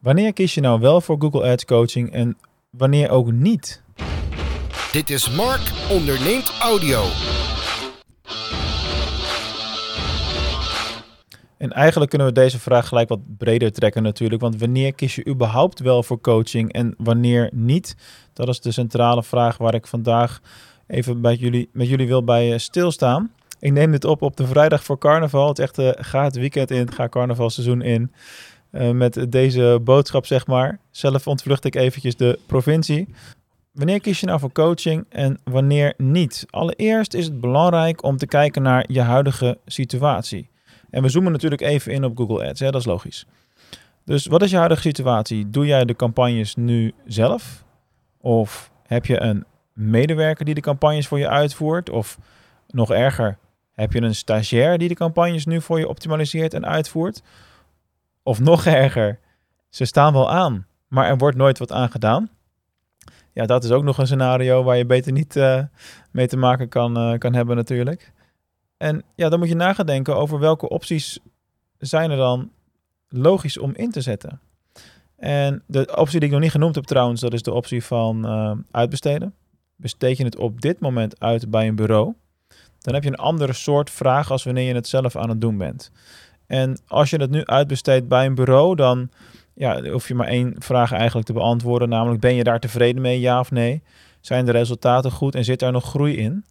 Wanneer kies je nou wel voor Google Ads coaching en wanneer ook niet? Dit is Mark onderneemt audio. En eigenlijk kunnen we deze vraag gelijk wat breder trekken natuurlijk. Want wanneer kies je überhaupt wel voor coaching en wanneer niet? Dat is de centrale vraag waar ik vandaag even bij jullie, met jullie wil bij eh, stilstaan. Ik neem dit op op de vrijdag voor carnaval. Het echt uh, ga het weekend in, ga carnavalseizoen in. Uh, met deze boodschap zeg maar. Zelf ontvlucht ik eventjes de provincie. Wanneer kies je nou voor coaching en wanneer niet? Allereerst is het belangrijk om te kijken naar je huidige situatie. En we zoomen natuurlijk even in op Google Ads, hè? dat is logisch. Dus wat is je huidige situatie? Doe jij de campagnes nu zelf? Of heb je een medewerker die de campagnes voor je uitvoert? Of nog erger, heb je een stagiair die de campagnes nu voor je optimaliseert en uitvoert? Of nog erger, ze staan wel aan, maar er wordt nooit wat aan gedaan. Ja, dat is ook nog een scenario waar je beter niet uh, mee te maken kan, uh, kan hebben natuurlijk. En ja, dan moet je nagedenken over welke opties zijn er dan logisch om in te zetten. En de optie die ik nog niet genoemd heb trouwens, dat is de optie van uh, uitbesteden. Besteed je het op dit moment uit bij een bureau, dan heb je een andere soort vraag als wanneer je het zelf aan het doen bent. En als je het nu uitbesteedt bij een bureau, dan ja, hoef je maar één vraag eigenlijk te beantwoorden, namelijk ben je daar tevreden mee, ja of nee? Zijn de resultaten goed en zit er nog groei in?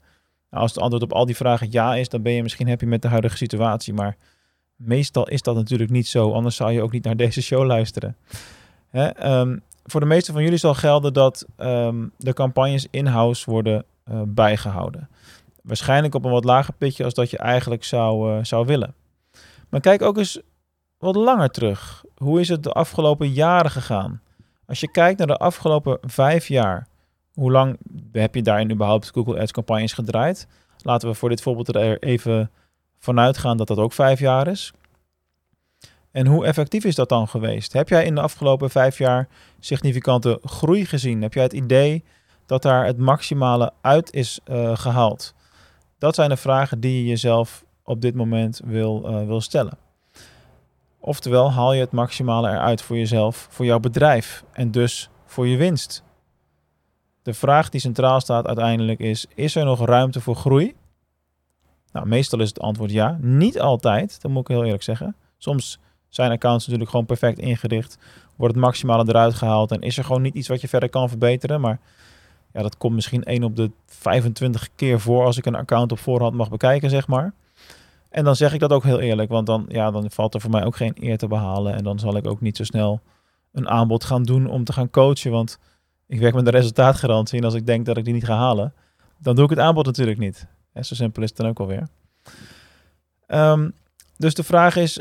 Nou, als het antwoord op al die vragen ja is, dan ben je misschien happy met de huidige situatie. Maar meestal is dat natuurlijk niet zo, anders zou je ook niet naar deze show luisteren. Hè? Um, voor de meeste van jullie zal gelden dat um, de campagnes in-house worden uh, bijgehouden. Waarschijnlijk op een wat lager pitje als dat je eigenlijk zou, uh, zou willen. Maar kijk ook eens wat langer terug. Hoe is het de afgelopen jaren gegaan? Als je kijkt naar de afgelopen vijf jaar, hoe lang heb je daarin überhaupt Google Ads campagnes gedraaid? Laten we voor dit voorbeeld er even vanuit gaan dat dat ook vijf jaar is. En hoe effectief is dat dan geweest? Heb jij in de afgelopen vijf jaar significante groei gezien? Heb jij het idee dat daar het maximale uit is uh, gehaald? Dat zijn de vragen die je jezelf op dit moment wil, uh, wil stellen. Oftewel, haal je het maximale eruit voor jezelf, voor jouw bedrijf en dus voor je winst. De vraag die centraal staat uiteindelijk is: is er nog ruimte voor groei? Nou, meestal is het antwoord ja. Niet altijd, dat moet ik heel eerlijk zeggen. Soms zijn accounts natuurlijk gewoon perfect ingericht, wordt het maximale eruit gehaald en is er gewoon niet iets wat je verder kan verbeteren. Maar ja, dat komt misschien 1 op de 25 keer voor als ik een account op voorhand mag bekijken, zeg maar. En dan zeg ik dat ook heel eerlijk, want dan, ja, dan valt er voor mij ook geen eer te behalen. En dan zal ik ook niet zo snel een aanbod gaan doen om te gaan coachen. Want ik werk met de resultaatgarantie. En als ik denk dat ik die niet ga halen, dan doe ik het aanbod natuurlijk niet. En zo simpel is het dan ook alweer. Um, dus de vraag is,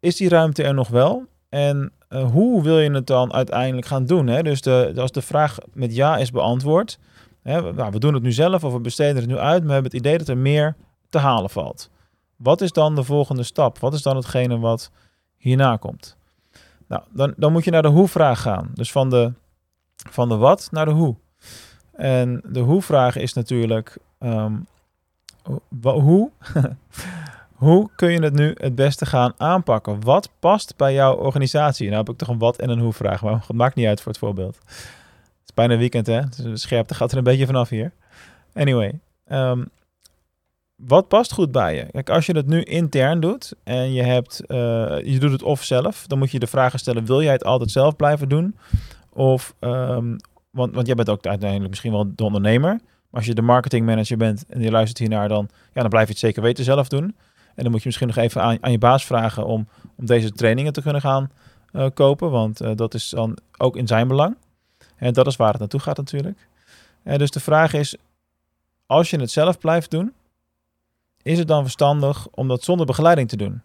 is die ruimte er nog wel? En uh, hoe wil je het dan uiteindelijk gaan doen? Hè? Dus de, als de vraag met ja is beantwoord, hè, we, nou, we doen het nu zelf of we besteden het nu uit, maar we hebben het idee dat er meer te halen valt. Wat is dan de volgende stap? Wat is dan hetgene wat hierna komt? Nou, dan, dan moet je naar de hoe-vraag gaan. Dus van de, van de wat naar de hoe. En de hoe-vraag is natuurlijk: um, hoe, hoe kun je het nu het beste gaan aanpakken? Wat past bij jouw organisatie? Nou heb ik toch een wat en een hoe-vraag, maar het maakt niet uit voor het voorbeeld. Het is bijna weekend, hè? Dus de scherpte gaat er een beetje vanaf hier. Anyway, um, wat past goed bij je? Kijk, als je het nu intern doet en je, hebt, uh, je doet het of zelf, dan moet je de vragen stellen: wil jij het altijd zelf blijven doen? Of, um, want, want jij bent ook uiteindelijk misschien wel de ondernemer. Maar als je de marketingmanager bent en je luistert hiernaar, dan, ja, dan blijf je het zeker weten zelf doen. En dan moet je misschien nog even aan, aan je baas vragen om, om deze trainingen te kunnen gaan uh, kopen. Want uh, dat is dan ook in zijn belang. En dat is waar het naartoe gaat natuurlijk. En dus de vraag is, als je het zelf blijft doen, is het dan verstandig om dat zonder begeleiding te doen?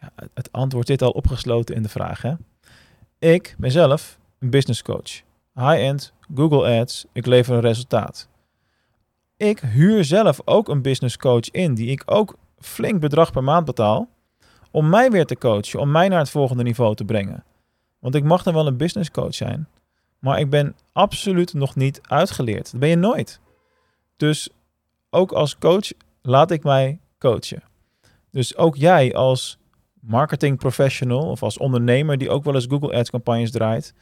Ja, het antwoord zit al opgesloten in de vraag. Hè? Ik ben zelf een business coach. High-end, Google Ads, ik lever een resultaat. Ik huur zelf ook een business coach in, die ik ook flink bedrag per maand betaal, om mij weer te coachen, om mij naar het volgende niveau te brengen. Want ik mag dan wel een business coach zijn, maar ik ben absoluut nog niet uitgeleerd. Dat ben je nooit. Dus ook als coach laat ik mij coachen. Dus ook jij als marketing professional of als ondernemer die ook wel eens Google Ads campagnes draait,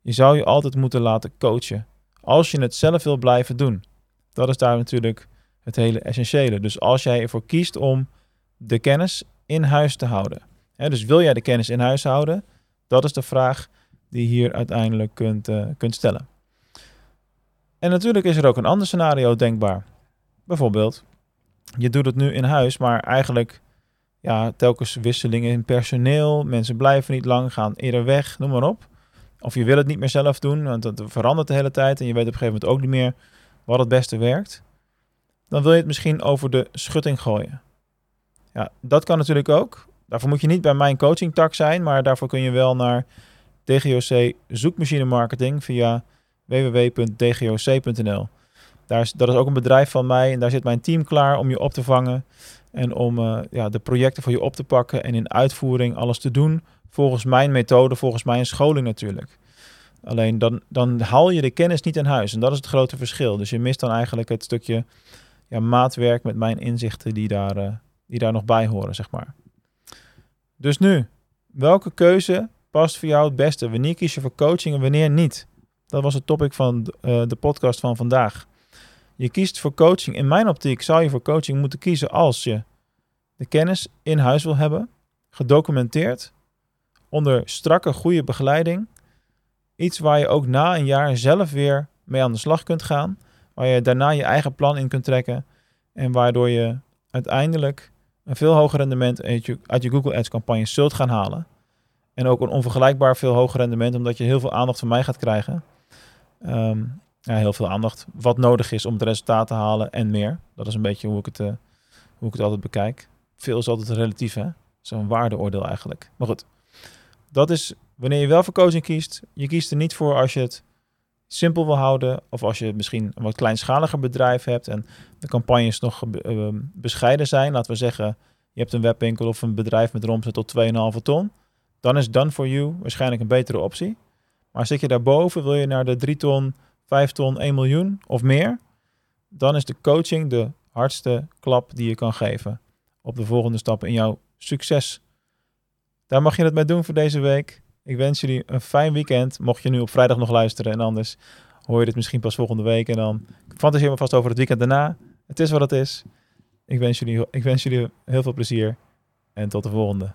je zou je altijd moeten laten coachen. Als je het zelf wil blijven doen. Dat is daar natuurlijk het hele essentiële. Dus als jij ervoor kiest om de kennis in huis te houden. Hè, dus wil jij de kennis in huis houden? Dat is de vraag die je hier uiteindelijk kunt, uh, kunt stellen. En natuurlijk is er ook een ander scenario denkbaar. Bijvoorbeeld, je doet het nu in huis, maar eigenlijk ja, telkens wisselingen in personeel. Mensen blijven niet lang, gaan eerder weg, noem maar op. Of je wil het niet meer zelf doen, want het verandert de hele tijd en je weet op een gegeven moment ook niet meer wat het beste werkt. Dan wil je het misschien over de schutting gooien. Ja, dat kan natuurlijk ook. Daarvoor moet je niet bij mijn coaching tak zijn, maar daarvoor kun je wel naar DGOC zoekmachine marketing via www.dgoc.nl. Daar is, dat is ook een bedrijf van mij en daar zit mijn team klaar om je op te vangen en om uh, ja, de projecten voor je op te pakken en in uitvoering alles te doen volgens mijn methode, volgens mijn scholing natuurlijk. Alleen dan, dan haal je de kennis niet in huis en dat is het grote verschil. Dus je mist dan eigenlijk het stukje ja, maatwerk met mijn inzichten die daar, uh, die daar nog bij horen, zeg maar. Dus nu, welke keuze past voor jou het beste? Wanneer kies je voor coaching en wanneer niet? Dat was het topic van uh, de podcast van vandaag. Je kiest voor coaching. In mijn optiek zou je voor coaching moeten kiezen als je de kennis in huis wil hebben, gedocumenteerd, onder strakke, goede begeleiding. Iets waar je ook na een jaar zelf weer mee aan de slag kunt gaan, waar je daarna je eigen plan in kunt trekken en waardoor je uiteindelijk een veel hoger rendement uit je, Google Ads campagne zult gaan halen. En ook een onvergelijkbaar veel hoger rendement, omdat je heel veel aandacht van mij gaat krijgen. Um, ja, heel veel aandacht. Wat nodig is om het resultaat te halen en meer. Dat is een beetje hoe ik het, uh, hoe ik het altijd bekijk. Veel is altijd relatief, hè? Zo'n waardeoordeel eigenlijk. Maar goed, dat is wanneer je wel voor coaching kiest. Je kiest er niet voor als je het simpel wil houden. Of als je misschien een wat kleinschaliger bedrijf hebt en de campagnes nog uh, bescheiden zijn. Laten we zeggen, je hebt een webwinkel of een bedrijf met omzet tot 2,5 ton. Dan is Done for You waarschijnlijk een betere optie. Maar zit je daarboven, wil je naar de 3 ton 5 ton, 1 miljoen of meer, dan is de coaching de hardste klap die je kan geven op de volgende stappen in jouw succes. Daar mag je het mee doen voor deze week. Ik wens jullie een fijn weekend. Mocht je nu op vrijdag nog luisteren en anders hoor je dit misschien pas volgende week. En dan fantaseer me vast over het weekend daarna. Het is wat het is. Ik wens jullie, ik wens jullie heel veel plezier en tot de volgende.